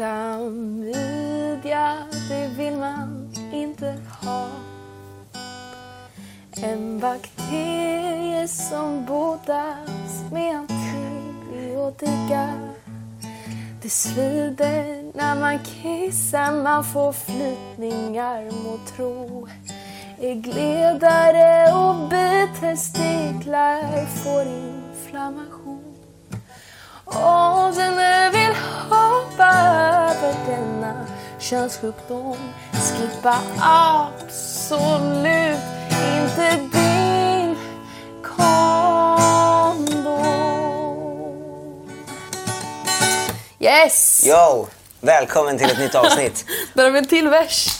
Klamydia, det vill man inte ha. En bakterie som botas med antibiotika. Det svider när man kissar, man får flytningar må tro. Äggledare och bitestiklar får inflammation. Och du nu vill hoppa över denna könssjukdom skippa absolut inte din kondom. Yes! Yo! Välkommen till ett nytt avsnitt. Där har vi en till vers.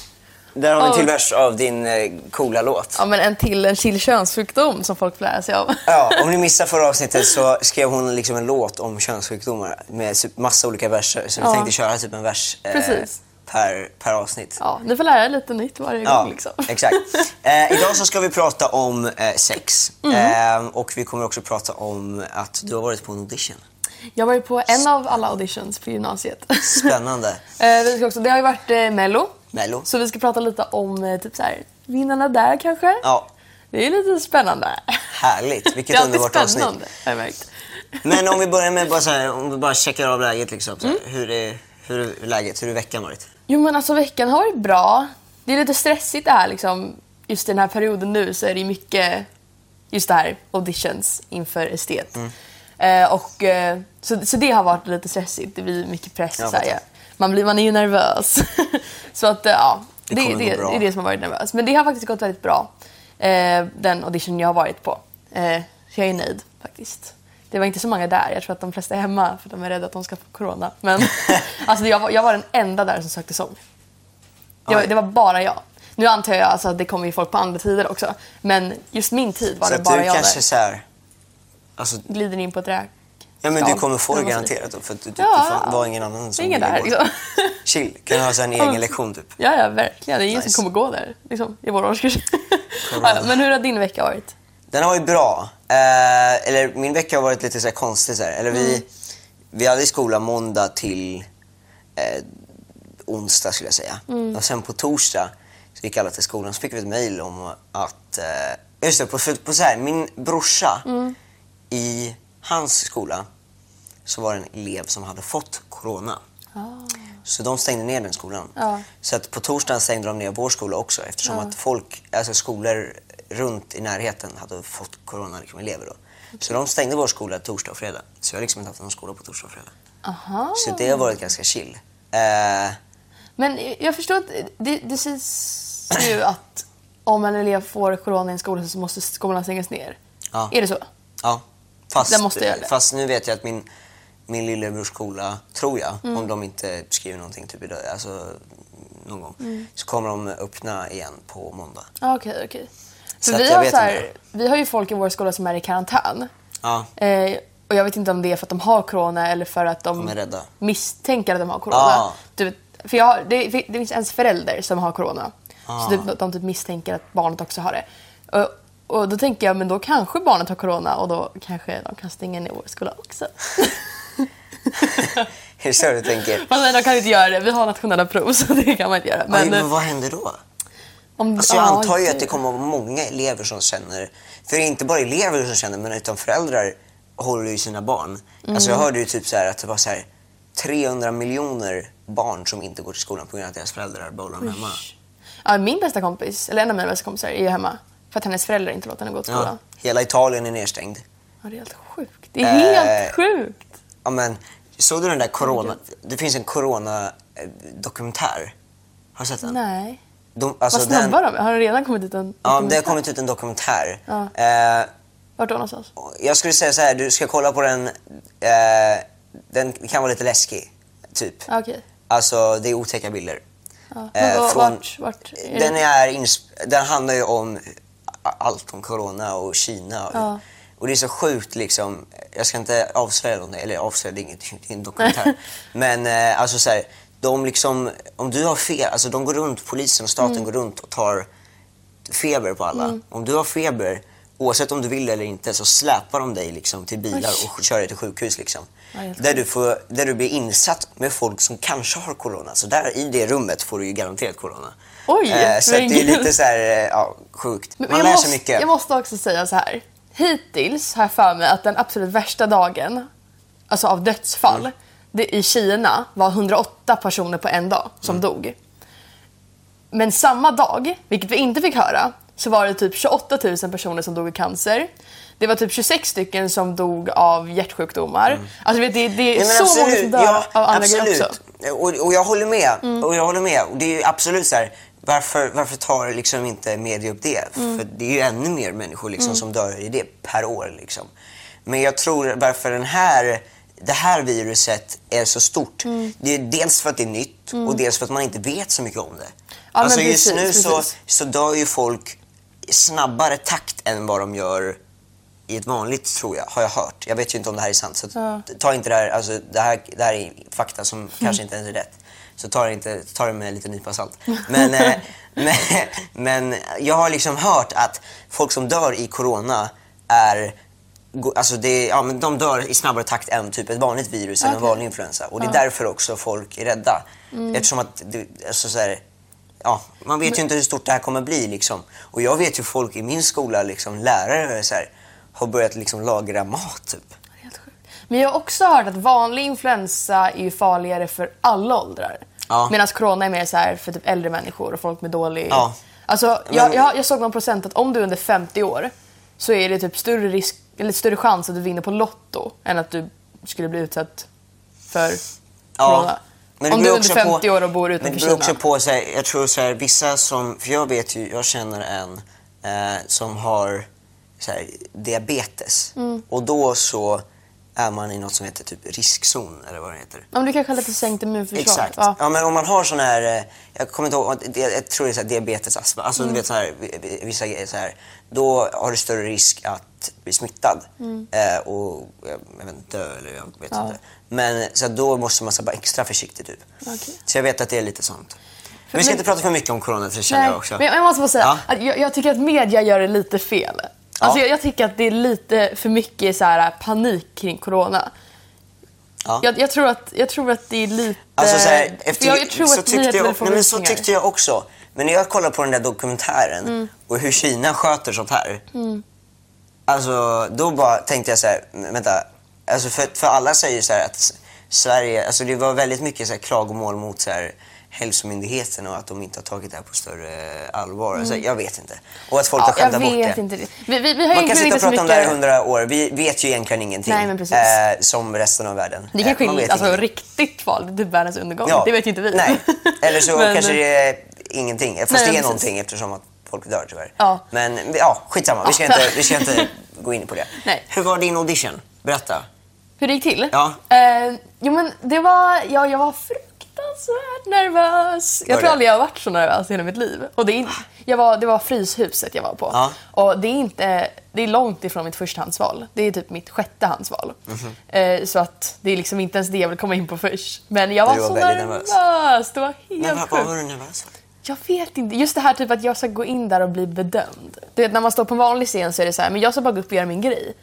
Där har vi en till vers av din eh, coola låt. Ja, men en till en chill könssjukdom som folk får lära sig av. Ja, om ni missade förra avsnittet så skrev hon liksom en låt om könssjukdomar med su- massa olika verser. Så vi Ja. tänkte köra typ en vers eh, Precis. per, per avsnitt. Ja, ni får lära er lite nytt varje Ja, gång. Liksom. exakt. Eh, idag så ska vi prata om eh, sex. Eh, och vi kommer också prata om att du har varit på en audition. Jag var ju på en av alla auditions på gymnasiet. Spännande. Eh, vi ska också, det har ju varit eh, Mello. Mello. Så vi ska prata lite om eh, typ så här, vinnarna där kanske. Ja, Det är lite spännande. härligt. Det Vilket är underbart avsnitt. har jag märkt. Men om vi börjar med bara så här, om vi bara checkar av läget liksom. Så Mm. här, hur, är, hur är läget? Hur har veckan varit? Jo men alltså veckan har varit bra. Det är lite stressigt det här liksom. Just den här perioden nu så är det mycket just det här auditions inför estet. Mm. Eh, och, eh, så, så det har varit lite stressigt. Det blir mycket press. Jag så här, ja. Man, blir, man är ju nervös. så att eh, ja, Det det, det, är det som har varit nervös. Men det har faktiskt gått väldigt bra. Eh, den audition jag har varit på. Eh, så jag är nöjd faktiskt. Det var inte så många där. Jag tror att de flesta är hemma för de är rädda att de ska få corona. Men alltså, jag, var, jag var den enda där som sökte sång. Det var, det var bara jag. Nu antar jag alltså att det kommer ju folk på andra tider också. Men just min tid var så det bara du jag kanske där. så här, alltså, Glider in på ett räk. Ja men du kommer få det garanterat då, för att du, du, Ja, ja. var ingen annan som ingen där liksom. Chill, kan du ha så en egen lektion typ? Ja, ja, verkligen. Det är ingen Nice. som kommer gå där liksom, i vår årskurs. ja, men hur har din vecka varit? Den har varit bra. Eh, eller min vecka har varit lite så konstig. Så. Eller vi, Mm. vi hade skola måndag till eh, onsdag skulle jag säga. Mm. Och sen på torsdag så gick alla till skolan så fick vi ett mejl om att... Eh, just det, på, på så här, min brorsa Mm. i hans skola så var det en elev som hade fått corona. Så de stängde ner den skolan. Ah. Så att på torsdagen stängde de ner vår skola också eftersom att folk, alltså skolor runt i närheten hade fått corona, liksom elever då. Så de stängde vår skola torsdag och fredag. Så jag har liksom inte haft någon skola på torsdag och fredag. Aha. Så det har varit ganska chill. Eh, Men jag förstår att det, det sägs ju att om en elev får corona i en skola så måste skolan stängas ner. Ja. Är det så? ja. Fast, Den måste göra det. fast nu vet jag att min, min lillebrors skola, tror jag, Mm. om de inte skriver någonting typ idag, alltså någon gång, Mm. så kommer de öppna igen på måndag. Ah, Okej, okej. Så För vi har, så här, vi har ju folk i vår skola som är i karantän. Ja, Eh, och jag vet inte om det är för att de har corona eller för att de, De misstänker att de har corona. Ah. Du för jag det, det finns ens förälder som har corona. Ah. Så typ, de typ misstänker att barnet också har det. Och, och då tänker jag, men då kanske barnet har corona och då kanske de kan stänga ner vår skola också. är det så du tänker? Fast nej, de kan inte göra det. Vi har nationella prov så det kan man inte göra. Men, Men, men vad händer då? om, Alltså jag ja, antar ju att det kommer vara många elever som känner, för det är inte bara elever som känner men utan föräldrar håller ju sina barn. Alltså jag Mm. hörde ju typ så här att det var så här 300 miljoner barn som inte går till skolan på grund av att deras föräldrar dem hemma. Ja, min bästa kompis, eller en av mina bästa kompisar, är ju hemma. För att hennes föräldrar inte låter henne gå till Ja, skolan. hela Italien är nedstängd. Ja, det är helt sjukt. Det är Eh, helt sjukt. Ja, men, såg du den där corona, det finns en corona-dokumentär. Har du sett den? Nej. De, alltså Vad snabba de är. Har det redan kommit ut en Ja, det har dokumentär? kommit ut en dokumentär. Ja. Eh, Vart då någonstans? Jag skulle säga så här, du ska kolla på den. Eh, den kan vara lite läskig, typ. Okej. Alltså, det är otäcka bilder. Ja. Eh, Men vad- från- vart, vart är Den, är insp- den handlar ju om allt om corona och Kina. Ja. Och det är så sjukt liksom. Jag ska inte avslöja någonting, eller avslöja, det är inget, det är en dokumentär. Men eh, alltså så här, de liksom, om du har fel, alltså de går runt, polisen och staten Mm. går runt och tar feber på alla. Om du har feber oavsett om du vill eller inte så släpar de dig liksom till bilar Oj. och kör dig till sjukhus. Liksom. Helt där, du får, där du blir insatt med folk som kanske har corona. Så där i det rummet får du ju garanterat corona. Oj, Eh, så det är lite så här, eh, ja, sjukt. Men Man lär måste, sig mycket. Jag måste också säga så här. Hittills har jag för mig att den absolut värsta dagen, alltså av dödsfall, Mm. det, i Kina var 108 personer på en dag som Mm. dog. Men samma dag, vilket vi inte fick höra, så var det typ 28 000 personer som dog i cancer. Det var typ 26 stycken som dog av hjärtsjukdomar. Alltså vet, det, det är Mm. Nej, så men många som dör av andra grejer också. Mm. Och, och jag håller med. Och jag håller med. Och det är absolut så här, varför, varför tar liksom inte media upp det? Mm. För det är ju ännu mer människor liksom som dör i det per år. Liksom. Men jag tror varför den här, det här viruset är så stort. Mm. Det är dels för att det är nytt och dels för att man inte vet så mycket om det. men alltså just precis, nu så, så dör ju folk i snabbare takt än vad de gör i ett vanligt, tror jag, har jag hört. Jag vet ju inte om det här är sant. Så Ja. ta inte det här, alltså det här, det här är fakta som kanske inte ens är rätt. Så ta det, inte, ta det med en liten nypa salt. Men, eh, men, men jag har liksom hört att folk som dör i corona är Alltså det, ja, men de dör i snabbare takt än typ ett vanligt virus eller en vanlig influensa. Och det är därför också folk är rädda. Eftersom att alltså så här, ja, man vet ju inte hur stort det här kommer bli. Liksom. Och jag vet ju folk i min skola, liksom, lärare, så här, har börjat liksom, lagra mat. Typ. Men jag har också hört att vanlig influensa är ju farligare för alla åldrar. Ja. Medan corona är mer så här för typ äldre människor och folk med dålig... Ja. Alltså, Men- jag, jag, jag såg någon procent att om du är under 50 år så är det typ större, risk, eller större chans att du vinner på Lotto än att du skulle bli utsatt för corona. Men om du är under också 50 på, år och bor men utanför det beror Kina. också på, så här, jag tror så här, vissa som, för jag vet ju, jag känner en eh, som har så här, diabetes. Mm. Och då så är man i något som heter typ riskzon eller vad det heter. Om du kanske har lite sänkt immunförsvar. Exakt. Ja. Ja. men om man har sån här, eh, jag kommer inte ihåg, det- jag tror det är så här diabetes, astma, alltså Mm. du vet så här, vissa grejer så här, då har du större risk att bli smittad eh, och jag, jag vet inte, dö eller jag vet Mm. Ja. inte. Men så då måste man vara extra försiktig typ. Okej. Så jag vet att det är lite sånt. Men vi ska men- inte prata för mycket om corona, för det känner Nej, jag också. men jag, jag måste bara säga Ja. att jag, jag tycker att media gör det lite fel. Alltså Ja. jag, jag tycker att det är lite för mycket så här, panik kring corona. Ja. Jag, jag, tror att, jag tror att det är lite... Alltså så här, efter, jag, jag tror så att tyckte jag, nej, men så tyckte jag också. Men när jag kollade på den där dokumentären Mm. och hur Kina sköter sånt här. Alltså, då bara tänkte jag så här, "Men vänta. Alltså för, för alla säger så här att Sverige, alltså det var väldigt mycket så här klagomål mot så här hälsomyndigheten och att de inte har tagit det här på större allvar. Alltså, jag vet inte. Och att folk har Mm. ja, jag skämtat bort det. inte det. Vi, vi, vi har Man kan sitta och prata om det här i mycket... hundra år. Vi vet ju egentligen ingenting. Nej, men precis. Eh, som resten av världen. Det Eh, kanske man är alltså, riktigt farligt, typ världens undergång. Ja. Det vet ju inte vi. Nej, eller så Men- kanske det är ingenting. Fast Nej, det är precis. någonting eftersom att folk dör tyvärr. Ja. Men ja, skitsamma. Vi ska, inte, vi ska inte gå in på det. Nej. Hur var din audition? Berätta. Hur det gick till? Ja. Eh, jo men det var, ja, jag var fruktansvärt nervös. Jag tror aldrig jag har varit så nervös i hela mitt liv. Och det, är, jag var, det var Fryshuset jag var på. Ja. Och det är, inte, det är långt ifrån mitt förstahandsval. Det är typ mitt sjättehandsval. Mhm. Eh, så att det är liksom inte ens det jag vill komma in på först. Men jag var, var så nervös. nervös. Det var helt Men vad, vad sjukt. var du nervös för? Jag vet inte. Just det här typ att jag ska gå in där och bli bedömd. Du vet, när man står på en vanlig scen så är det så här, men jag ska bara gå upp och göra min grej.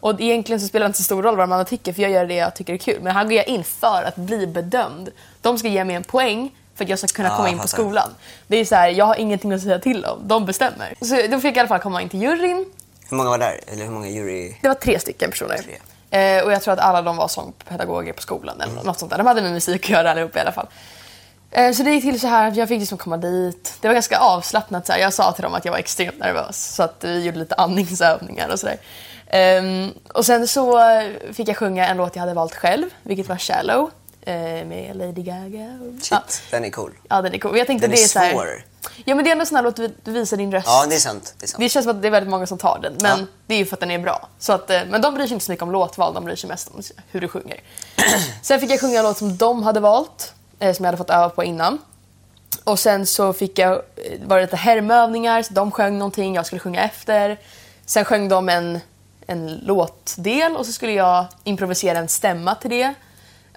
Och egentligen så spelar det inte så stor roll vad man tycker för jag gör det jag tycker är kul. Men här går jag in för att bli bedömd. De ska ge mig en poäng för att jag ska kunna Ja, komma in på skolan. Det är så här, jag har ingenting att säga till om. De bestämmer. Så då fick jag i alla fall komma in till juryn. Hur många var där? Eller hur många jury... Det var tre stycken personer. Tre. Eh, och jag tror att alla de var sångpedagoger på skolan eller något sånt där. De hade med musik att göra allihopa i alla fall. Eh, så det gick till så här jag fick liksom komma dit. Det var ganska avslappnat. Så här. Jag sa till dem att jag var extremt nervös. Så att vi gjorde lite andningsövningar och sådär. Ehm, och sen så fick jag sjunga en låt jag hade valt själv, vilket var Shallow. eh, med Lady Gaga. och- Shit, Ja. den är cool. Ja, den är cool. Jag tänkte Den är det är så här, svår. Ja, men det är ändå en sån här låt du, visar din röst. Ja, det är sant. Det är sant. Det känns som att det är väldigt många som tar den, men Ja. det är ju för att den är bra. Så att, eh, men de bryr sig inte så mycket om låtval, de bryr sig mest om hur du sjunger. Sen fick jag sjunga en låt som de hade valt, eh, som jag hade fått öva på innan. Och sen så fick jag, var det lite härmövningar, så de sjöng någonting, jag skulle sjunga efter. Sen sjöng de en, en låtdel och så skulle jag improvisera en stämma till det.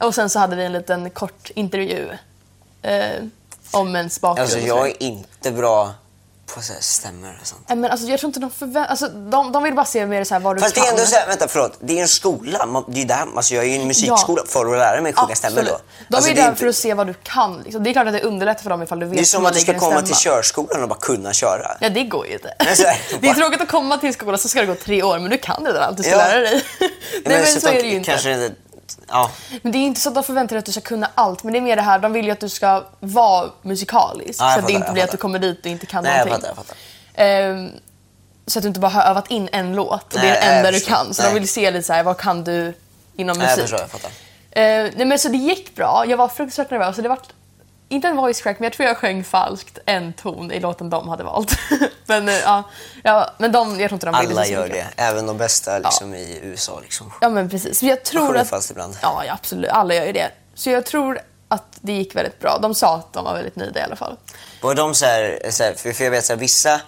Och sen så hade vi en liten kort intervju eh, om ens bakgrund. Alltså jag är inte bra på så här stämmor och sånt. Nej, Men alltså, jag tror inte de förväntar alltså, de, de vill bara se mer så här vad du Fast det kan. är ändå så här, vänta förlåt, det är en skola. Man- Det är där, alltså jag är ju i en musikskola för att lära mig sjunga stämmor då. Absolut. De Alltså, är det där inte- för att se vad du kan. Liksom. Det är klart att det underlättar för dem ifall du vet Det är som att du ska komma till körskolan och bara kunna köra. Ja, det går ju inte. Men så det är tråkigt att komma till skolan så ska det gå tre år, men du kan redan allt du ska Ja. lära dig. Nej, men, så, att de är det ju inte. Kanske ja. Men det är inte så att de förväntar sig att du ska kunna allt, men det är mer det här, de vill ju att du ska vara musikalisk. Ja, jag så att det fattar, inte jag blir att du fattar. kommer dit och inte kan Nej, jag någonting. fattar, jag fattar. Ehm, så att du inte bara har övat in en låt och Nej, det är det nej, enda jag du kan. Så Nej. de vill se lite så här, vad kan du inom Nej, jag musik? förstår, jag fattar. Eh, nej men så det gick bra. Jag var fruktansvärt nervös. Så det var inte en voice crack, men jag tror jag sjöng falskt en ton i låten de hade valt. men eh, ja, ja, men de, jag tror inte de Alla så gör det. Även de bästa liksom, i USA. Liksom. Ja men precis. Men jag tror sjunger att... falskt ibland. Ja, ja, absolut. Alla gör ju det. Så jag tror att det gick väldigt bra. De sa att de var väldigt nöjda i alla fall. Var de så här, så här, för jag vet så här, vissa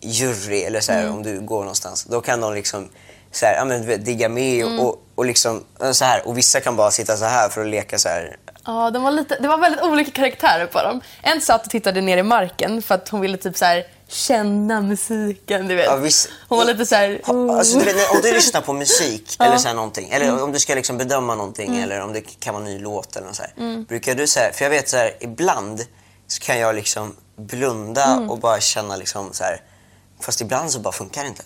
jury, eller så här, Mm. om du går någonstans, då kan de liksom så här, ja, men, digga med och, Mm. och, och liksom så här. Och vissa kan bara sitta så här för att leka så här. Ja, de var lite, det var väldigt olika karaktärer på dem. En satt och tittade ner i marken för att hon ville typ så här känna musiken, du vet. Ja, viss- Hon var lite så här... Ha- Alltså, du vet, när- om du lyssnar på musik eller så här någonting, eller Mm. om du ska liksom bedöma någonting eller om det kan vara en ny låt eller något så här. Mm. Brukar du så här, för jag vet så här, ibland så kan jag liksom blunda Mm. och bara känna liksom så här, fast ibland så bara funkar det inte.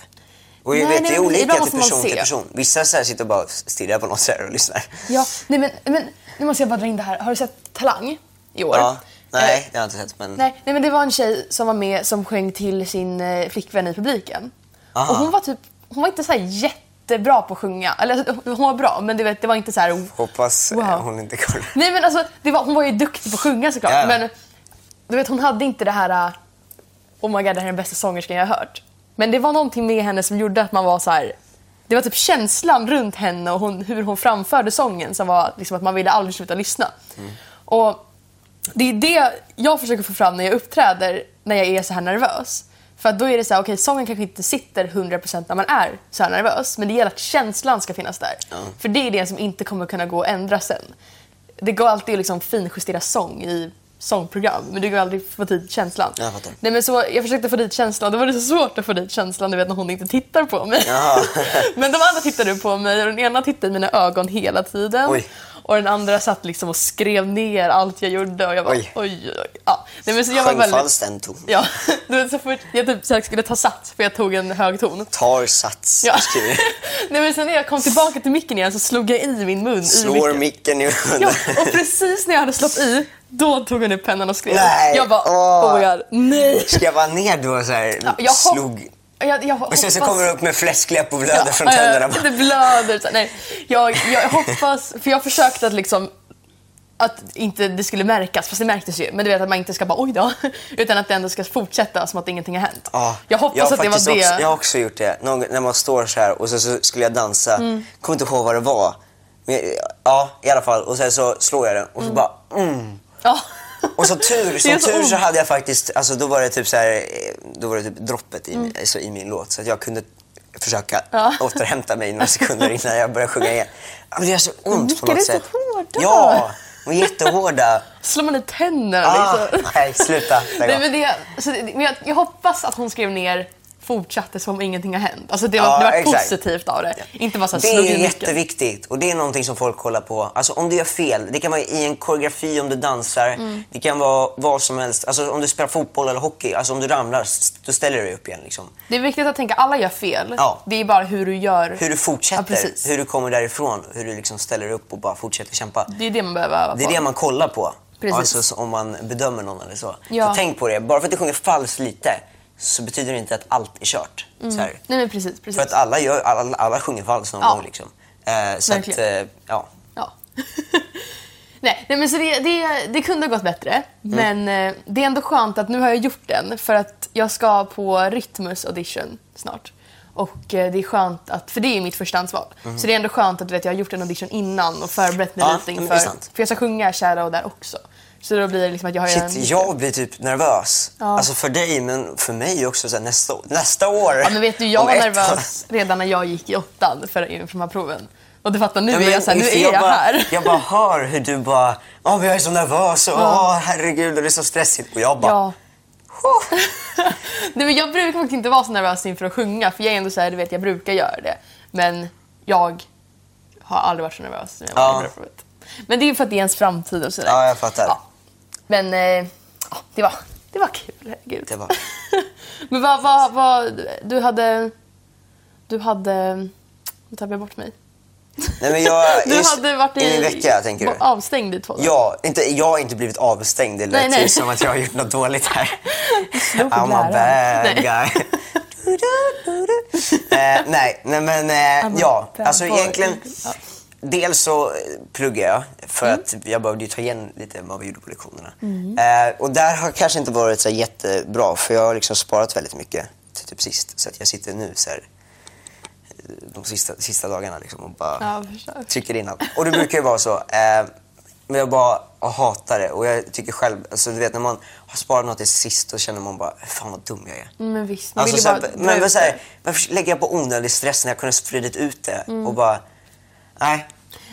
Och jag Nej, vet, nej, det är olika till person till person. Vissa så här sitter och bara stirrar på något och lyssnar. Ja, nej men, men nu måste jag bara dra in det här. Har du sett Talang i år? Ja, nej, Eh, det har jag inte sett men... nej, nej, men det var en tjej som var med som sjöng till sin eh, flickvän i publiken. Aha. Och hon var typ, hon var inte så jättebra på att sjunga. Eller alltså, hon var bra, men du vet, det var inte så här... Hoppas Wow. eh, hon inte kollar. Nej men alltså, det var, hon var ju duktig på att sjunga såklart. Ja. Men du vet, hon hade inte det här... Oh my god, det här är den bästa sångerskan jag har hört. Men det var någonting med henne som gjorde att man var så här... Det var typ känslan runt henne och hon, hur hon framförde sången som var liksom att man ville aldrig sluta lyssna. Mm. Och det är det jag försöker få fram när jag uppträder när jag är så här nervös. För att då är det så här, okej sången kanske inte sitter 100% när man är så här nervös. Men det gäller att känslan ska finnas där. För det är det som inte kommer kunna gå att ändra sen. Det går alltid att liksom finjustera sång i sångprogram. Men det går aldrig få dit känslan. Jag fattar. Nej, men så, jag försökte få dit känslan. Det var så svårt att få dit känslan du vet, när hon inte tittar på mig. Jaha. men de andra tittade på mig och den ena tittade i mina ögon hela tiden. Oj. Och den andra satt liksom och skrev ner allt jag gjorde och jag var oj, Oj. oj, oj. Ja. Nej, men så jag var Sjöng väldigt... falskt en ton. Ja, du vet, så fort jag typ så här skulle ta sats för jag tog en hög ton. Tar sats, Ja. Nej, men sen när jag kom tillbaka till micken igen så slog jag i min mun i Slår micken. micken i Ja, munnen. och precis när jag hade slått i, då tog hon upp pennan och skrev. Nej, Jag bara, åh. oh my god, nej. Ska jag vara ner då så här, Ja, jag slog... Jag, jag Och sen så kommer du upp med fläskläpp och blöder Ja, från ja, tänderna. Det blöder. Så, nej, jag, jag hoppas, för jag försökte att liksom att inte det skulle märkas, fast det märktes ju. Men du vet att man inte ska bara oj då. Utan att det ändå ska fortsätta som att ingenting har hänt. Ja, jag hoppas har att det var faktiskt det. Också, jag har också gjort det. Någon, när man står så här och så, så skulle jag dansa. Mm. Kommer inte ihåg vad det var. Men, ja, i alla fall. Och sen så slår jag den och så bara mm. Ja. Och så tur, som så tur så hade jag faktiskt, alltså då var det typ så här, då var det typ droppet i, Mm. alltså, i min låt. Så att jag kunde försöka Ja. återhämta mig några sekunder innan jag började sjunga igen. Men det gör så ont på något är så sätt. hårda. Ja, de är jättehårda. Slår man i tänderna Ah, liksom. nej, sluta. Nej, men det, så det, men jag, jag hoppas att hon skrev ner fortsatte som om ingenting har hänt. Alltså det var, Ja, det var exakt. positivt av det. Inte bara så Det är jätteviktigt och det är någonting som folk kollar på. Alltså om du gör fel, det kan vara i en koreografi om du dansar, Mm. det kan vara vad som helst. Alltså om du spelar fotboll eller hockey, alltså om du ramlar, då ställer du dig upp igen. Liksom. Det är viktigt att tänka, alla gör fel. Ja. Det är bara hur du gör. Hur du Ja, fortsätter, precis. hur du kommer därifrån, hur du liksom ställer dig upp och bara fortsätter kämpa. Det är det man behöver öva på. Det är det man kollar på. Precis. Alltså så om man bedömer någon eller så. Ja. Så tänk på det, bara för att du sjunger falskt lite så betyder det inte att allt är kört. Så här. Nej men precis, precis. För att alla, gör, alla, alla sjunger falskt någon Ja. gång. Liksom. Eh, så att, Verkligen. eh, ja. Ja. nej, nej, men så det, det, det kunde ha gått bättre. Mm. Men eh, det är ändå skönt att nu har jag gjort den. För att jag ska på Rytmus audition snart. Och eh, det är skönt att, för det är mitt första ansvar. Så det är ändå skönt att vet, jag har gjort en audition innan och förberett mig Ja, lite inför. För jag ska sjunga Shadow där också. Så då blir det liksom att jag har en... Shit, jag blir typ nervös. Ja. Alltså för dig, men för mig också så här, nästa, nästa år. Ja men vet du, jag var nervös redan när jag gick i åttan för, inför de här proven. Och du fattar, nu Ja, är jag så här, nu är jag bara, här. Jag bara hör hur du bara, åh men jag är så nervös och åh herregud och det är så stressigt. Och jag bara, Ja. Nej, men jag brukar faktiskt inte vara så nervös inför att sjunga för jag är ändå så här, du vet, jag brukar göra det. Men jag har aldrig varit så nervös när jag var Ja. Men det är ju för att det är ens framtid och sådär. Ja, jag fattar. Ja. Men eh, ja, det, var, det var kul, herregud. Det var... Men vad, vad, vad, du hade... Du hade... Nu tappade jag bort mig. Nej, men jag, Du just hade varit i, min vecka, tänker du? avstängd i två dagar. Ja, inte, jag har inte blivit avstängd. Det lät Nej, som att jag har gjort något dåligt här. I'm a bad Nej. guy. Du, du, du, eh, nej, nej, men eh, ja. Alltså egentligen. Ja. Dels så eh, pluggar jag för Mm. att jag behövde ju ta igen lite vad vi gjorde på lektionerna. Mm. Eh, och där har kanske inte varit så jättebra för jag har liksom sparat väldigt mycket till typ sist. Så att jag sitter nu så här, eh, de sista, sista dagarna liksom och bara Ja, trycker in allt. Och det brukar ju vara så. Eh, men jag bara jag hatar det. Och jag tycker själv, alltså du vet när man har sparat något till sist då känner man bara, fan vad dum jag är. Men visst, man Alltså, vill ju bara men men så här, varför lägger jag på onödig stress när jag kunde spridit ut det? Mm. Och bara, nej.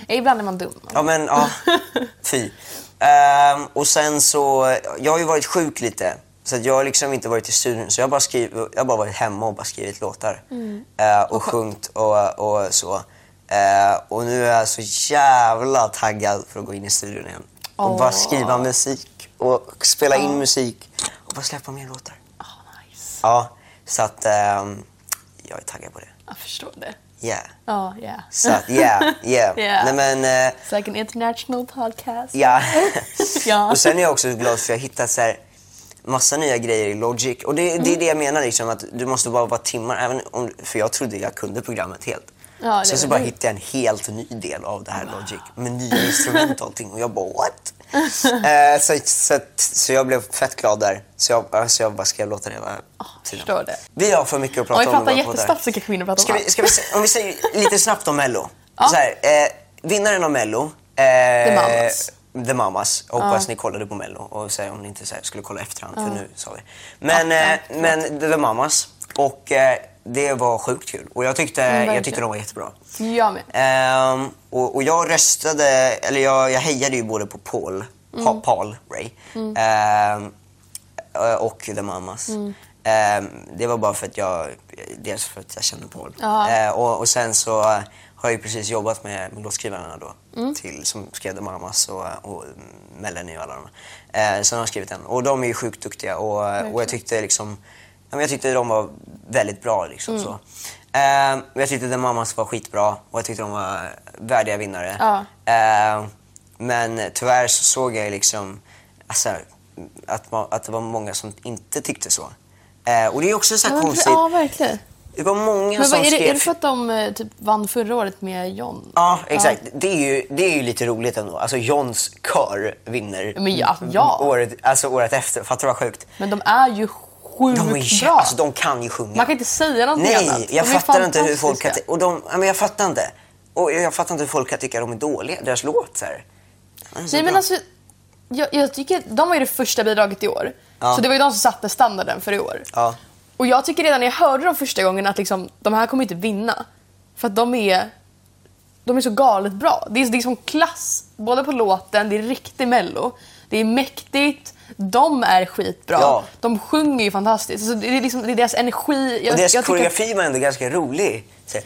Ibland är man dum. Ja men ja, fy. Ehm, och sen så, jag har ju varit sjuk lite. Så jag har liksom inte varit i studion. Så jag har bara, skrivit, jag har bara varit hemma och bara skrivit låtar. Mm. Eh, och sjungit och, och så. Eh, och nu är jag så jävla taggad för att gå in i studion igen. Och bara skriva musik och spela in musik. Och bara släppa mer låtar. Ah, nice. Ja, så att ehm, jag är taggad på det. Jag förstår det. Yeah. Ja, yeah. Så att, yeah, yeah. Yeah. Nej men, eh, It's like an international podcast. ja. Ja. Och sen är jag också glad för att jag har hittat så här massa nya grejer i Logic. Och det, det är det jag menar liksom, att du måste bara vara timmar. Även om, för jag trodde jag kunde programmet helt. Ja, det sen så var bara det. hittade jag en helt ny del av det här Logic. Med nya instrument och allting. Och jag bara what? eh, så, så, så jag blev fett glad där. Så jag, alltså jag bara skrev låtar hela tiden. förstår det. Vi har för mycket att Om prata vi om. pratar i våra poddar. jättesnabbt så kanske vi hinner prata om Ska vi, ska vi, om vi säger lite snabbt om Mello. Ja. Så här, eh, vinnaren av Mello. Eh, The Mamas. The Mamas. Hoppas ni kollade på Mello och säger om ni inte så här, skulle kolla efterhand för nu sa vi. Men, Ja, ja, eh, men The Mamas. Och eh, det var sjukt kul. Och jag tyckte, Mm, jag tyckte de var jättebra. Jag med. Ehm, och, och jag röstade, eller jag, jag hejade ju både på Paul, Mm. pa, Paul Ray ehm, eh, och The Mamas. Mm. Ehm, det var bara för att jag, dels för att jag känner Paul. Ja. Eh, och, och sen så har jag ju precis jobbat med, med låtskrivarna då, Mm. till, som skrev The Mamas och, och Melanie och alla de eh, Sen har jag skrivit den. Och de är ju sjukt duktiga och, och jag tyckte liksom, men jag tyckte de var väldigt bra liksom så. Eh, jag tyckte The Mamas var skitbra och jag tyckte de var värdiga vinnare. Ja. Eh, men tyvärr så såg jag liksom alltså, att, ma- att det var många som inte tyckte så. Eh, och det är också så här Ja, konstigt. Ja, verkligen. Det var många Men som är, det, skrev... är det för att de eh, typ, vann förra året med John? Ja, exakt. Det, är ju, det är ju lite roligt ändå. Alltså Johns kör vinner Men ja, ja. Året, alltså året efter. Fattar du vad sjukt? Men de är ju sjukt De, är, bra. alltså, de kan ju sjunga. Man kan inte säga någonting Nej, annat. jag fattar inte hur folk kan... Och de, ja, men jag fattar inte. Och jag fattar inte hur folk kan tycka att de är dåliga. Deras låt så här. Den är så Nej men alltså, jag, jag tycker de var ju det första bidraget i år. Ja. Så det var ju de som satte standarden för i år. Ja. Och jag tycker redan när jag hörde dem första gången att liksom, de här kommer inte vinna. För att de är, de är så galet bra. Det är, det är som klass, både på låten, det är riktig mello. Det är mäktigt, de är skitbra. Ja. De sjunger ju fantastiskt. Alltså, det, är liksom, det är deras energi. Jag, Och deras jag tycker- koreografi var ändå ganska rolig. Så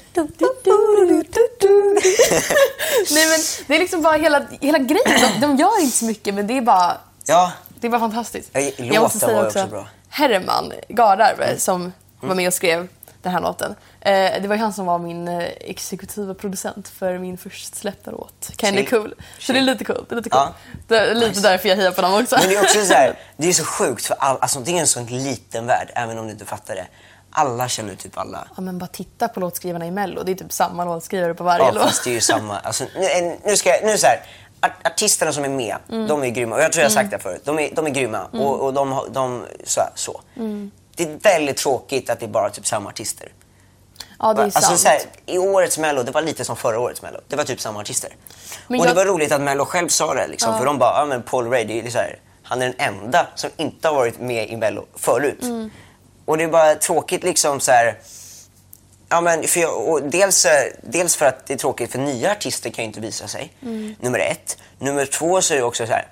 Nej men det är liksom bara hela, hela grejen. De, de gör inte så mycket men det är bara Ja, Det var fantastiskt. Ja, låten var ju också bra. Herman Gardarve som var med och skrev den här låten. Eh, det var ju han som var min eh, exekutiva producent för min först släppta låt. Candy. Cool. Så det är lite coolt. Det är lite, Ja. coolt. det är lite Nice. därför jag hejar på dem också. Men det är också så här, det är så sjukt för all, alltså, det är en sån liten värld, även om du inte fattar det. Alla känner typ alla. Ja, men bara titta på låtskrivarna i Mello. Det är typ samma låtskrivare på varje Ja, låt. fast det är ju samma. Alltså, nu, nu ska jag, nu så här, art- artisterna som är med, Mm. de är grymma. Och jag tror jag har sagt det förut. De är, de är grymma. Och, och de, har- de, så. så. Mm. Det är väldigt tråkigt att det är bara typ samma artister. Ja, det är Alltså, sant. så här, I årets Mello, det var lite som förra årets Mello. Det var typ samma artister. Men och jag- det var roligt att Mello själv sa det. Liksom, För de bara, ja men Paul Ray, det är så här, han är den enda som inte har varit med i Mello förut. Mm. Och det är bara tråkigt liksom så här. Ja, men för jag, dels, eh, dels för att det är tråkigt för nya artister kan ju inte visa sig. Mm. Nummer ett. Nummer två så är det också så här,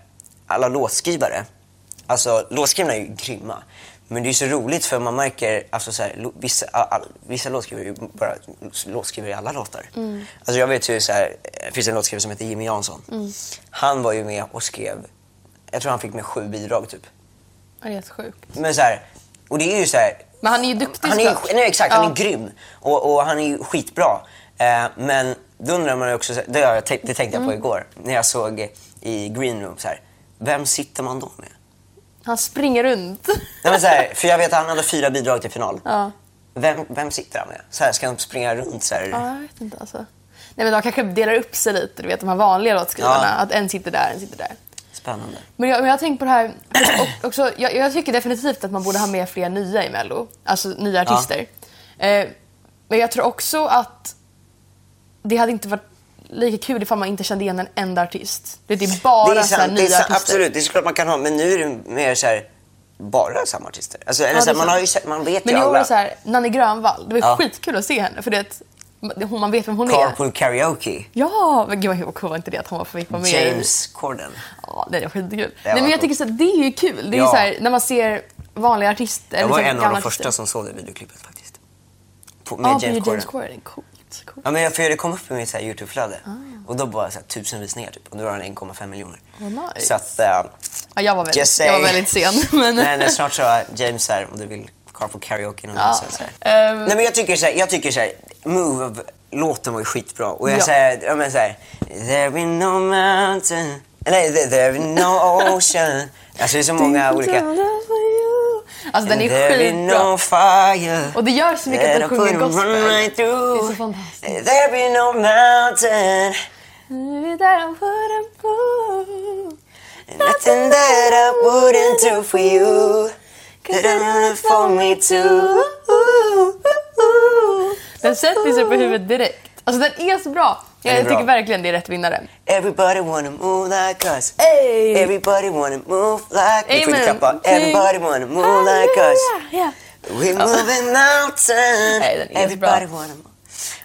alla låtskrivare. Alltså låtskrivarna är ju grymma. Men det är så roligt för man märker, alltså så här, vissa, all, vissa låtskrivare bara låtskrivare i alla låtar. Mm. Alltså jag vet ju så här, det finns en låtskrivare som heter Jimmy Jansson. Mm. Han var ju med och skrev, jag tror han fick med sju bidrag typ. Ja, Det är helt sjukt. Men så här, och det är ju så här, Men han är ju duktig han är, såklart. nej, exakt, han Ja. är grym. Och, och han är ju skitbra. Eh, men då undrar man ju också, det, det tänkte jag på Mm. igår, när jag såg i Green Room, så här, vem sitter man då med? Han springer runt. Nej, men så här, för jag vet att han hade fyra bidrag till final. Ja. Vem, vem sitter han med? Så här, ska han springa runt så här? Ja, jag vet inte alltså. Nej men de kanske delar upp sig lite, du vet de här vanliga låtskrivarna. Ja. Att en sitter där, en sitter där. Spännande. Men jag, men jag har tänkt på det här och också, jag, jag tycker definitivt att man borde ha med fler nya i Mello. Alltså nya artister. Eh, men jag tror också att det hade inte varit lika kul ifall man inte kände igen en enda artist. Det är bara det är så här sant, det är nya sant, artister. absolut. Det är såklart man kan ha, men nu är det mer så här, bara samma artister. Alltså, eller Ja, så det här, är man, har ju man vet Men ju i år alla. är det så här, Nanny Grönvall. Det var Ja. skitkul att se henne för det hon- man vet vem hon är. Carpool Karaoke. Ja, men gud vad cool var inte det att hon var fick vara med i- James Corden. Ja, det är skitkul. var Nej, men jag coolt. tycker så att det är ju kul. Det är Ja. så här, när man ser vanliga artister. Jag var liksom en av de första artister. som såg det videoklippet faktiskt. På, med Ja, James James, Corden. Corden. Coolt. Coolt. Ja, men jag, för det kom upp i mitt så Youtube-flöde. Ah. Och då bara så här, tusen visningar typ. Och då var den 1,5 miljoner. Vad nice. Så att... eh, Ja, jag var väldigt, jag var väldigt sen. Men... Nej, snart så är James här om du vill Carpool Karaoke någon Ja. gång. Så här. Ehm. Nej men jag tycker så här, jag tycker så här, Move, låten var ju skitbra. Och jag Ja. säger, ja men så här, There is no mountain, nej there, is no ocean. Alltså det är så många olika. Alltså den är There is skitbra. no fire. Och det gör så mycket att de that I sjunger couldn't run gospel. right through. Det är så fantastiskt. There is no mountain, nothing that I wouldn't do for you. Could I for me too. Den sätter sig på huvudet direkt. Alltså den är så bra. Är Jag tycker verkligen det är rätt vinnare. Everybody wanna move like us. Hey! Everybody wanna move like... Ni får Amen. klappa. Everybody wanna move like us. Ja. We're moving mountain. Nej, den är så Everybody bra. wanna move.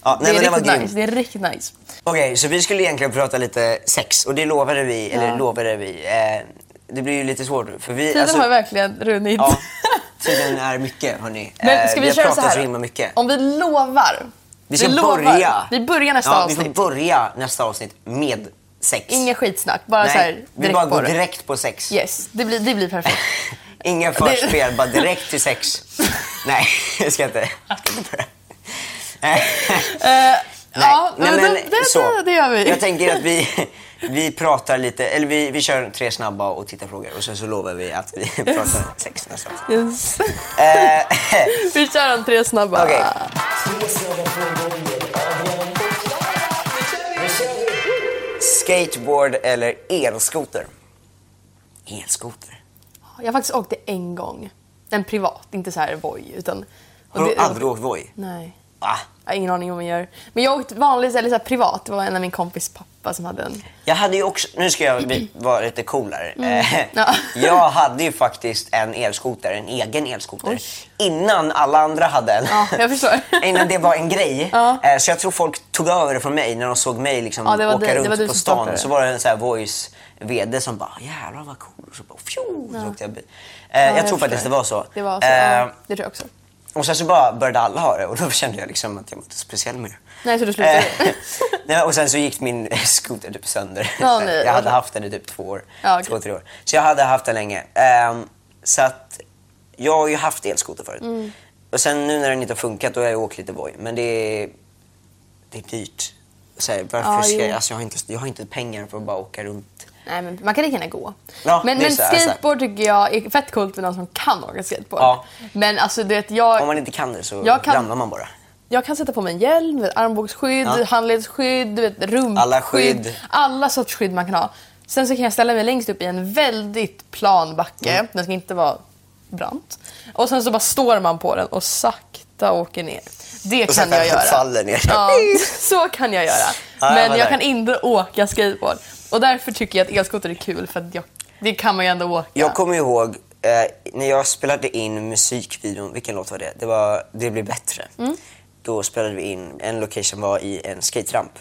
Ja, Det nej, är men den var riktigt nice. Det är riktigt nice. Okej, så vi skulle egentligen prata lite sex och det lovade vi, eller lovade vi. Eh, det blir ju lite svårt nu, för vi... Tiden alltså- har verkligen runnit. Ja, tiden är mycket hörni. Men Eh, ska vi vi har köra så pratat så här? himla mycket. Om vi lovar. Vi ska lovar. börja. Vi börjar nästa ja, Vi avsnitt. får börja nästa avsnitt med sex. Inget skitsnack. Bara så här Nej, vi direkt bara går direkt på sex. Yes, det blir, det blir perfekt. Inga förspel, bara direkt till sex. Nej, jag ska inte. Eh, ja, nej, men men det, det, så. det gör vi. Jag tänker att vi, vi pratar lite, eller vi, vi kör tre snabba och tittarfrågor och sen så lovar vi att vi pratar sex nästa. Yes. Eh, vi kör en tre snabba. Okej. Skateboard eller elskoter? Elskoter? Jag har faktiskt åkt det en gång. En privat, inte så här Voi. Utan, Har du aldrig åkt Voi? Nej. Va? Jag har ingen aning om vad man gör. Men jag har åkt vanligt, eller så här privat. Det var en av min kompis pappa som hade en. Jag hade ju också, nu ska jag bli, vara lite coolare. Eh, Mm. Ja. Jag hade ju faktiskt en elskoter, en egen elskoter. Innan alla andra hade en. Ja, jag förstår. Innan det var en grej. Ja. Eh, Så jag tror folk tog över det från mig när de såg mig liksom Ja, det åka det runt du på stan. Så var det en sån här voice VD som bara jävlar vad cool. Och så bara fjo, så åkte jag bil. Eh, jag, tror faktiskt det var så. Det var så, Eh, det tror jag också. Och sen så bara började alla ha det och då kände jag liksom att jag var inte speciell mer. Nej, så du slutade? Eh, nej, och sen så gick min skoter typ sönder. Ja, nej, jag hade haft den i typ två år. Ja, okej. Två, tre år. Så jag hade haft den länge. Ehm, så att jag har ju haft elskoter förut. Mm. Och sen nu när den inte har funkat då har jag åkt lite Voi. Men det är, det är dyrt. Så här, varför Ja, ska jag, alltså jag, har inte, jag har inte pengar för att bara åka runt. Nej, men man kan lika gärna gå. Ja, men men så här, skateboard tycker jag är fett coolt med någon som kan åka skateboard. Ja. Men alltså du vet, jag, Om man inte kan det så kan- ramlar man bara. jag kan sätta på mig en hjälm, armbågsskydd, Ja. handledsskydd, vet, rumpskydd. Alla skydd. Alla sorts skydd man kan ha. Sen så kan jag ställa mig längst upp i en väldigt plan backe. Mm. Den ska inte vara brant. Och sen så bara står man på den och sakta åker ner. Det Och kan jag göra. faller ner. Ja, så kan jag göra. Men jag kan inte åka skateboard. Och därför tycker jag att elskoter är kul för att jag, det kan man ju ändå åka. Jag kommer ihåg eh, när jag spelade in musikvideon, vilken låt var det? Det var Det blir bättre. Mm. Då spelade vi in, en location var i en skateramp.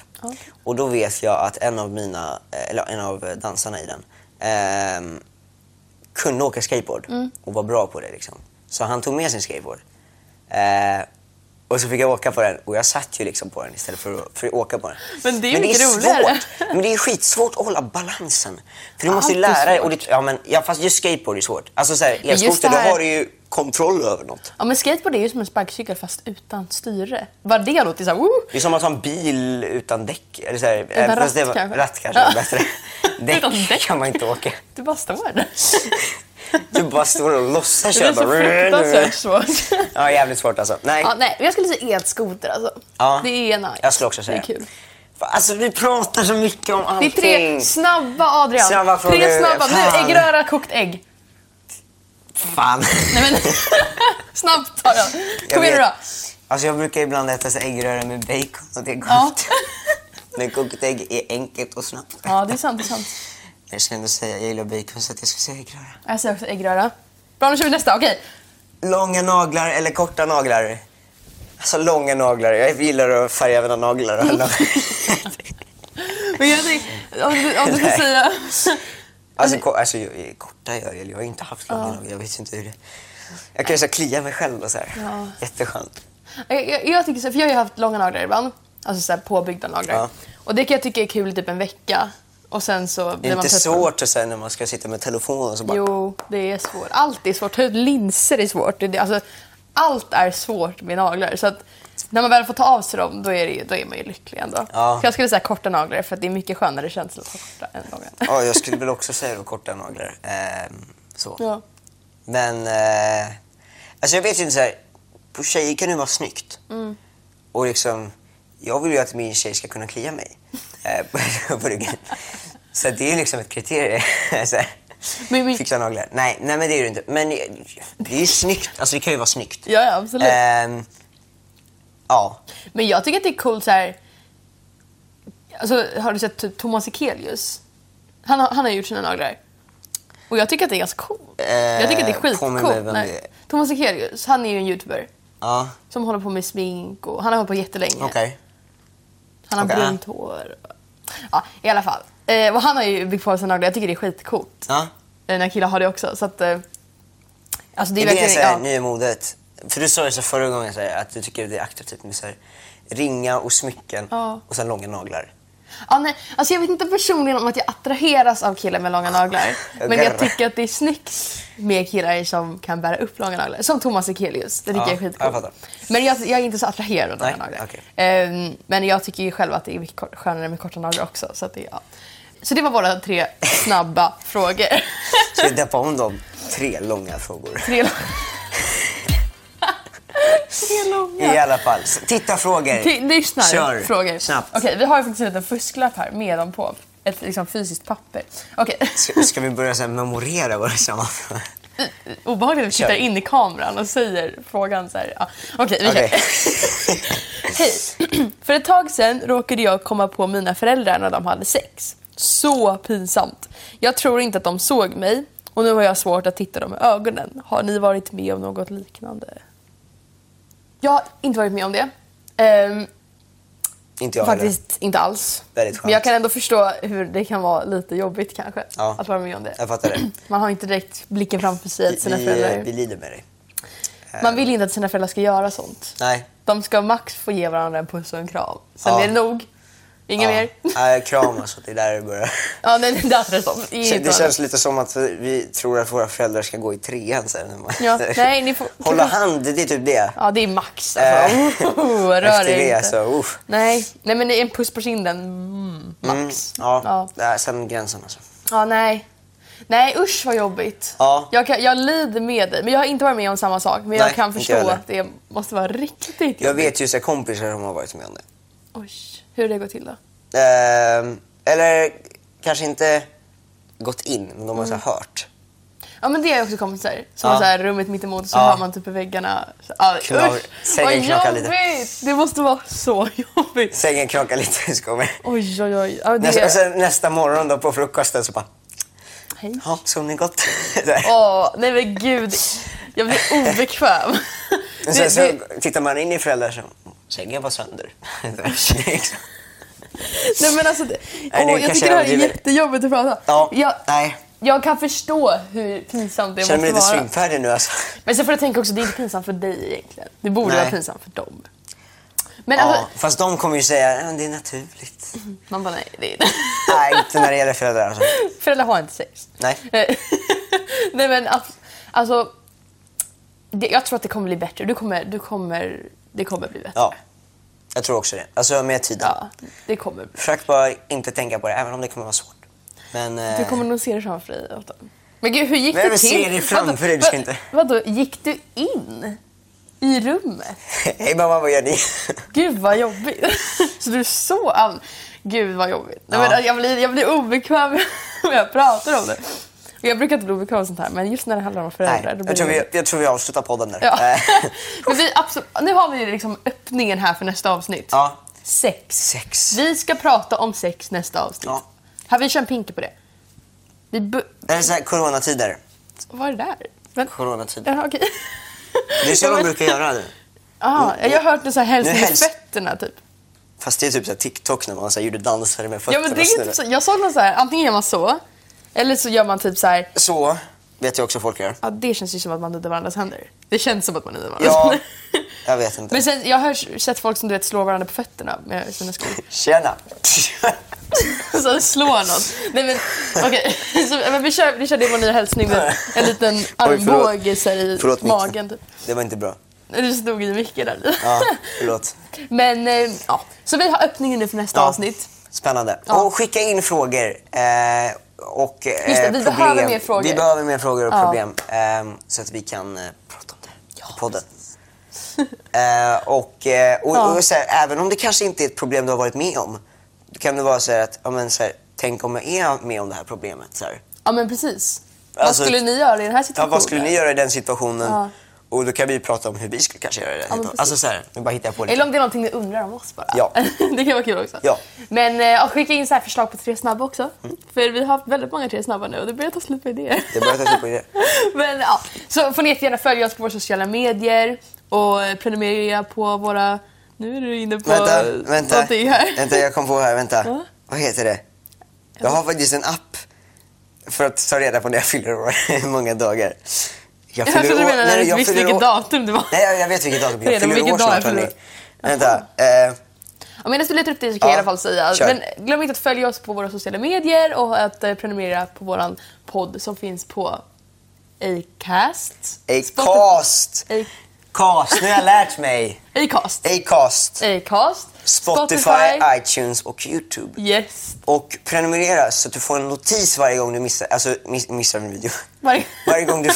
Och då vet jag att en av mina, eh, eller en av dansarna i den, ehm, kunde åka skateboard Mm. och var bra på det liksom. Så han tog med sin skateboard. Eh, och så fick jag åka på den och jag satt ju liksom på den istället för att, för att åka på den. Men det är ju mycket roligare. svårt. Men det är skitsvårt att hålla balansen. För du måste ju lära dig. Och det, ja, men, ja, fast just skateboard är svårt. Alltså så här, elskoter, det då här- har du ju kontroll över något. Ja men skateboard är ju som en sparkcykel fast utan styre. Bara det låter såhär woo! Det är som att ha en bil utan däck. Eller så här, Utan ratt det kanske. Ratt kanske Ja. bättre. Däck, Utan däck. kan man inte åka. Du bara står där. Du bara står och låtsas Det är köra. så fruktansvärt svårt. Ja, jävligt svårt alltså. Nej, Ja, nej, jag skulle säga elskoter alltså. Ja. Det är nice. jag skulle också säga. Det är kul. Alltså vi pratar så mycket om Det är allting. tre snabba Adrian. Snabba frågor. tre snabba. Nu, Fan. äggröra, kokt ägg. Fan. Nej men, snabbt Adrian. Kom igen nu då. Alltså jag brukar ibland äta så äggröra med bacon och det är gott. Ja. Men kokt ägg är enkelt och snabbt. Ja, det är sant. Det är sant. Jag ska ändå säga, jag gillar bacon så att jag ska säga äggröra. Jag säger också äggröra. Bra, nu kör vi nästa. Okej. Långa naglar eller korta naglar? Alltså långa naglar. Jag gillar att färga mina naglar. Men jag tänkte, om du, om du ska Nej. säga... alltså, ko- alltså jag- korta jag. Jag har inte haft långa naglar. Jag vet inte hur det Jag kan ju så här klia mig själv och så här. Ja. Jätteskönt. Jag, jag, jag tycker så, för jag har ju haft långa naglar ibland. Alltså så här påbyggda naglar. Ja. Och det kan jag tycka är kul i typ en vecka. Och sen så Det är inte svårt att säga när man ska sitta med telefonen så bara... Jo, det är svårt. Allt är svårt. Ta ut linser är svårt. Alltså, allt är svårt med naglar. Så att när man väl får ta av sig dem, då är, det, ju- då är man ju lycklig ändå. Ja. Så jag skulle säga korta naglar för det är mycket skönare känsla att ha korta än långa. Ja, jag skulle väl också säga då korta naglar. Ehm, så. Ja. Men, eh, alltså jag vet ju inte så här, på tjejer kan det vara snyggt. Mm. Och liksom, jag vill ju att min tjej ska kunna klia mig eh, på, på ryggen. Så det är liksom ett kriterium. så här, Men, men, Fixa naglar. Nej, nej, men det är det inte. Men det är ju snyggt. Alltså det kan ju vara snyggt. ja, ja, absolut. Ehm, ja. Men jag tycker att det är coolt så här. Alltså, har du sett typ Thomas Ekelius? Han, har- han har gjort sina naglar. Och jag tycker att det är ganska coolt. jag tycker att det är Eh, skitcoolt. Thomas Ekelius, han är ju en youtuber. Ja, Som håller på med smink och han har hållit på jättelänge. okej. Han har Okej, brunt hår. Ja, i alla fall. Eh, och han har ju byggt på sina naglar. Jag tycker det är skitcoolt. Ja. Eh, när killar har det också. Så att, eh, alltså det är Det är verkligen... så här, ja. nya modet. För du sa ju så förra gången så här, att du tycker det är attraktivt med så här, ringar och smycken Ja. och sen långa naglar. Ja, nej, alltså jag vet inte personligen om att jag attraheras av killar med långa naglar. Men jag tycker att det är snyggt med killar som kan bära upp långa naglar. Som Thomas Ekelius. Det tycker Ja, jag är skitcoolt. Men jag, jag är inte så attraherad av långa naglar. okej. Ehm, men jag tycker ju själv att det är mycket skönare med korta naglar också. Så, att det, ja. så det var våra tre snabba frågor. Ska vi deppa om de tre långa frågor? tre, långa. I alla fall. Titta frågor. Till- Lyssnar, Kör. frågor. Snabbt. Okej, vi har faktiskt en liten fusklapp här med dem på. Ett liksom, fysiskt papper. Okej. Ska, ska vi börja så här, memorera våra samma frågor? Obehagligt att vi tittar in i kameran och säger frågan så här. Ja. Okej, vi kör. Hej! För ett tag sedan råkade jag komma på mina föräldrar när de hade sex. Så pinsamt. Jag tror inte att de såg mig och nu har jag svårt att titta dem i ögonen. Har ni varit med om något liknande? Jag har inte varit med om det. Ehm, Inte jag heller. faktiskt inte alls. Väldigt skönt. Men jag kan ändå förstå hur det kan vara lite jobbigt kanske. Ja. Att vara med om det. Jag fattar det. Man har inte direkt blicken framför sig att sina Vi, föräldrar... vi lider med dig. Man vill inte att sina föräldrar ska göra sånt. Nej. De ska max få ge varandra en puss och en kram. Sen Ja. är det nog. Inget mer. Nej, kram alltså. Det är där det börjar. Ja, nej, det är stopp. Det känns lite som att vi, tror att våra föräldrar ska gå i trean sen. Ja, nej, ni får- Hålla hand, det är typ det. Ja, det är max. Alltså. Oh, rör Efter er det inte. så, uff. Nej, nej, men en puss på kinden. Mm, max. Ja, Ja. det är sen gränsen alltså. Ja, nej. Nej, usch vad jobbigt. Ja. Jag, kan, jag lider med dig, men jag har inte varit med om samma sak. Men jag Nej, kan inte förstå jag att det måste vara riktigt jobbigt. Jag vet ju så här kompisar som har varit med om det. Oj, hur det gått till då? Ehm, eller kanske inte gått in, men de har Mm. hört. Ja men det är också kompisar som Ja. har så här rummet mitt emot så Ja. hör man typ i väggarna. Så, ja, Knar- usch, sängen knakar jobbigt! lite. Det måste vara så jobbigt. Sängen knakar lite, så kommer. Oj oj oj. Ja, det... Nästa, och sen nästa morgon då på frukosten så bara, Hej. ja, sov ni gott? Åh, nej men gud. Jag blir obekväm. Och sen så tittar man in i föräldrar så, sängen var sönder. Det Nej men alltså, det, Nej, det åh, jag tycker det här är jättejobbigt att prata. ja, Jag, nej. jag kan förstå hur pinsamt det Jag känner mig måste lite vara. svimfärdig nu alltså. Men sen får jag tänka också, det är inte pinsamt för dig egentligen. Det borde Nej. vara pinsamt för dem. Men Ja, alltså, fast de kommer ju säga att det är naturligt. man bara nej, det är inte. Nej, inte när det gäller föräldrar alltså. Föräldrar har inte sex. Nej. nej men alltså, det, jag tror att det kommer bli bättre. Du kommer, du kommer, det kommer bli bättre. Ja, jag tror också det. Alltså med tiden. Ja, det kommer bli. Försök bara inte tänka på det, även om det kommer vara svårt. Men... Du Eh, kommer nog se det framför dig. Men gud, hur gick Men det till? ser det framför dig, du ska inte- Vadå, gick du in i rummet? Hej mamma, vad gör ni? Gud vad jobbigt. Så du så an... Gud vad jobbigt. Nej, Ja. men jag, blir, jag blir obekväm när jag pratar om det. Jag brukar inte bli obekväm med sånt här, men just när det handlar om föräldrar. Nej, jag tror, vi, jag tror vi avslutar podden där. Ja. Eh, men vi, absolut, nu har vi liksom öppningen här för nästa avsnitt. ja. Sex. Sex. Vi ska prata om sex nästa avsnitt. Ja. Har vi kört pinke på det? Vi är så här coronatider. Vad är det där? Men, Coronatider. ja, okej. Det är så de brukar göra nu. Aha, jag har hört en sån här hälsning Nu med fötterna typ. Fast det är typ så här TikTok när man så här, gjorde danser med fötterna. Ja, men det är snurrar. så, jag såg någon så här, antingen gör man så, eller så gör man typ så här. Så vet jag också folk gör. Ja, det känns ju som att man nuddar varandras händer. Det känns som att man nuddar varandras Ja, händer. jag vet inte. Men sen, jag har sett folk som du vet slår varandra på fötterna med sina skor. Tjena! Så slår någon. Nej men okej, men vi kör, vi kör det vår nya hälsning med en liten armbåge så i Förlåt, magen typ. Det var inte bra. Du stod i mycket där. Ja, förlåt. Men eh, ja, så vi har öppningen nu för nästa Ja. avsnitt. Spännande. Ja. Och skicka in frågor. Eh, och eh, Just det, vi problem. behöver mer frågor. Vi behöver mer frågor och Ja. problem. Eh, så att vi kan eh, prata om det på podden. eh, och eh, och, Ja. och här, även om det kanske inte är ett problem du har varit med om. Då kan det vara så att, ja, men, så här, tänk om jag är med om det här problemet. Så här. Ja men precis. Alltså, vad skulle ni göra i den här Ja, situationen? vad skulle ni göra i den situationen? Ja. Och då kan vi prata om hur vi skulle kanske göra situationen. precis. Alltså så här, nu bara hittar jag på lite. Eller om det är någonting ni undrar om oss bara. Ja. det kan vara kul också. Ja. Men eh, och skicka in så här förslag på tre snabba också. För vi har haft väldigt många tre snabba nu och det börjar ta slut på idéer. Det börjar ta slut på det. Men ja, så får ni jättegärna följa oss på våra sociala medier och prenumerera på våra... Nu är du inne på Vänta, vänta. någonting här. Vänta, jag kom på här. Vänta. Ja. Vad heter det? Jag har faktiskt en app för att ta reda på när jag fyller år. Många dagar. Jag Jag trodde du menade att du jag visste vilket år- datum det var. Nej, jag- vet vilket datum. Jag Reda på fyller år snart, hörni. Vänta. Eh, Ja, medan du letar upp det så kan Ja, jag i alla fall säga. kör. Men glöm inte att följa oss på våra sociala medier och att eh, prenumerera på våran podd som finns på Acast. Acast. Spotify- Cast, nu har jag lärt mig. Acast. Acast. Acast. Spotify, iTunes och YouTube. Yes. Och prenumerera så att du får en notis varje gång du missar, alltså, miss, missar en video. Varje- varje, gång du,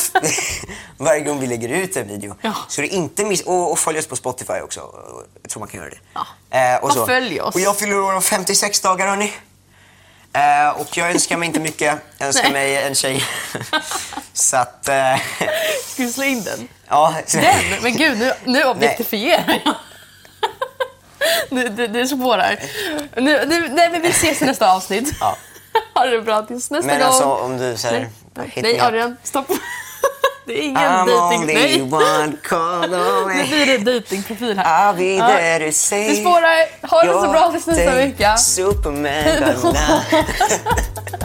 varje gång vi lägger ut en video. Ja. Så du inte miss, och, och följ oss på Spotify också. Jag tror man kan göra det. Ja. Eh, och, Och följ oss. och jag fyller år om 56 dagar hörni. Eh, och jag önskar mig inte mycket. Jag önskar Nej. mig en tjej. så att... Eh, Ska vi slå in den? ja, Den? Men gud, nu, nu objektifierar jag. Nu, det, det spårar. Nu, nu, nej, men vi ses i nästa avsnitt. Ja. Ha det bra tills nästa Men gång. alltså om du här, nej, nej. Adrian, stopp. Det är ingen I'm only Nej. one call Nu away. blir det dejtingprofil här. I'll be Ja. there to say Det spårar. Ha det så bra tills nästa vecka. Superman.